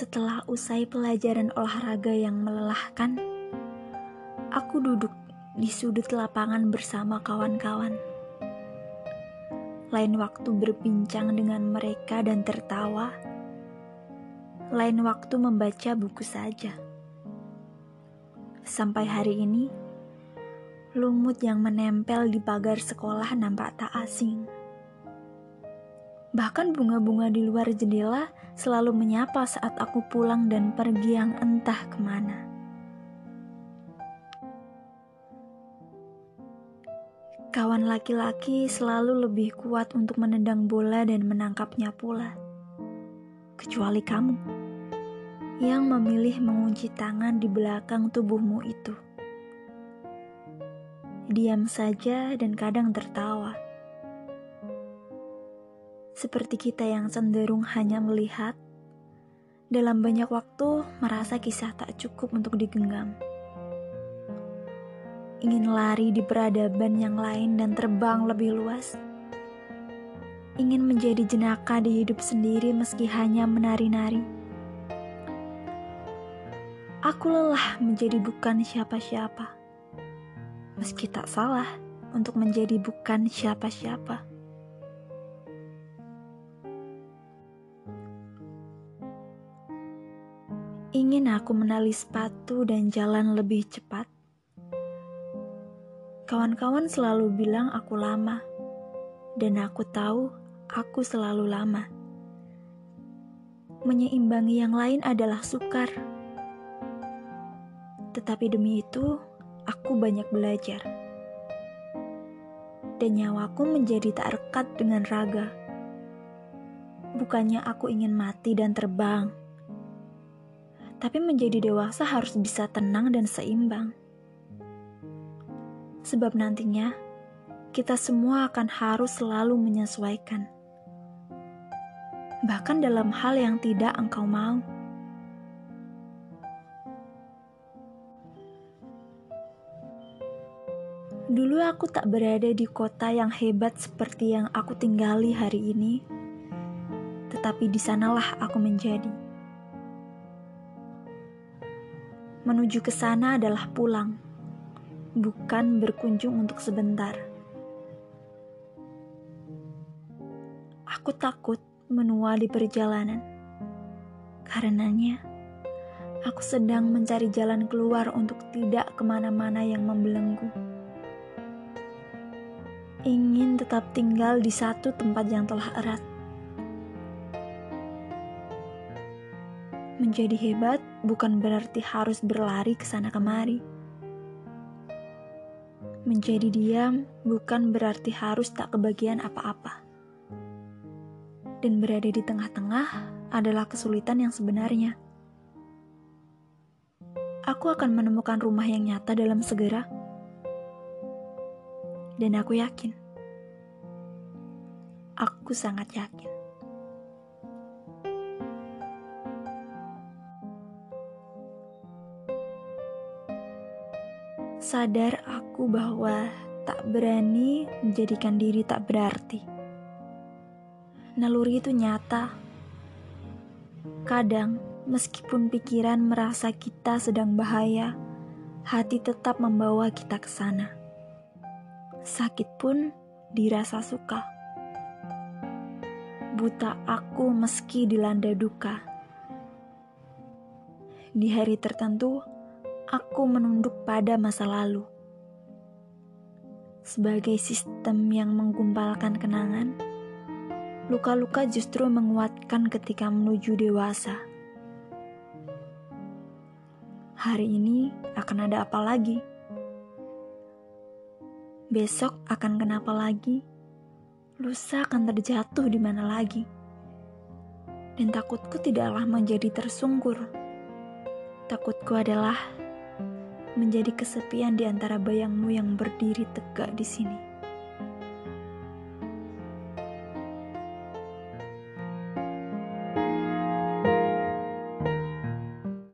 Setelah usai pelajaran olahraga yang melelahkan, aku duduk di sudut lapangan bersama kawan-kawan. Lain waktu berbincang dengan mereka dan tertawa, lain waktu membaca buku saja. Sampai hari ini, lumut yang menempel di pagar sekolah nampak tak asing. Bahkan bunga-bunga di luar jendela selalu menyapa saat aku pulang dan pergi yang entah ke mana. Kawan laki-laki selalu lebih kuat untuk menendang bola dan menangkapnya pula. Kecuali kamu, yang memilih mengunci tangan di belakang tubuhmu itu. Diam saja dan kadang tertawa seperti kita yang cenderung hanya melihat, dalam banyak waktu merasa kisah tak cukup untuk digenggam. Ingin lari di peradaban yang lain dan terbang lebih luas. Ingin menjadi jenaka di hidup sendiri meski hanya menari-nari. Aku lelah menjadi bukan siapa-siapa. Meski tak salah untuk menjadi bukan siapa-siapa. Ingin aku menali sepatu dan jalan lebih cepat. Kawan-kawan selalu bilang aku lama, dan aku tahu aku selalu lama. Menyeimbangi yang lain adalah sukar, tetapi demi itu aku banyak belajar, dan nyawaku menjadi tak rekat dengan raga. Bukannya aku ingin mati dan terbang tapi menjadi dewasa harus bisa tenang dan seimbang. Sebab nantinya kita semua akan harus selalu menyesuaikan. Bahkan dalam hal yang tidak engkau mau. Dulu aku tak berada di kota yang hebat seperti yang aku tinggali hari ini, tetapi di sanalah aku menjadi. Menuju ke sana adalah pulang, bukan berkunjung untuk sebentar. Aku takut menua di perjalanan. Karenanya, aku sedang mencari jalan keluar untuk tidak ke mana-mana yang membelenggu. Ingin tetap tinggal di satu tempat yang telah erat. Menjadi hebat bukan berarti harus berlari ke sana kemari. Menjadi diam bukan berarti harus tak kebagian apa-apa. Dan berada di tengah-tengah adalah kesulitan yang sebenarnya. Aku akan menemukan rumah yang nyata dalam segera. Dan aku yakin. Aku sangat yakin. Sadar aku bahwa tak berani menjadikan diri tak berarti. Naluri itu nyata. Kadang, meskipun pikiran merasa kita sedang bahaya, hati tetap membawa kita ke sana. Sakit pun dirasa suka. Buta aku meski dilanda duka. Di hari tertentu, aku menunduk pada masa lalu. Sebagai sistem yang menggumpalkan kenangan, luka-luka justru menguatkan ketika menuju dewasa. Hari ini akan ada apa lagi? Besok akan kenapa lagi? Lusa akan terjatuh di mana lagi? Dan takutku tidaklah menjadi tersungkur. Takutku adalah menjadi kesepian di antara bayangmu yang berdiri tegak di sini.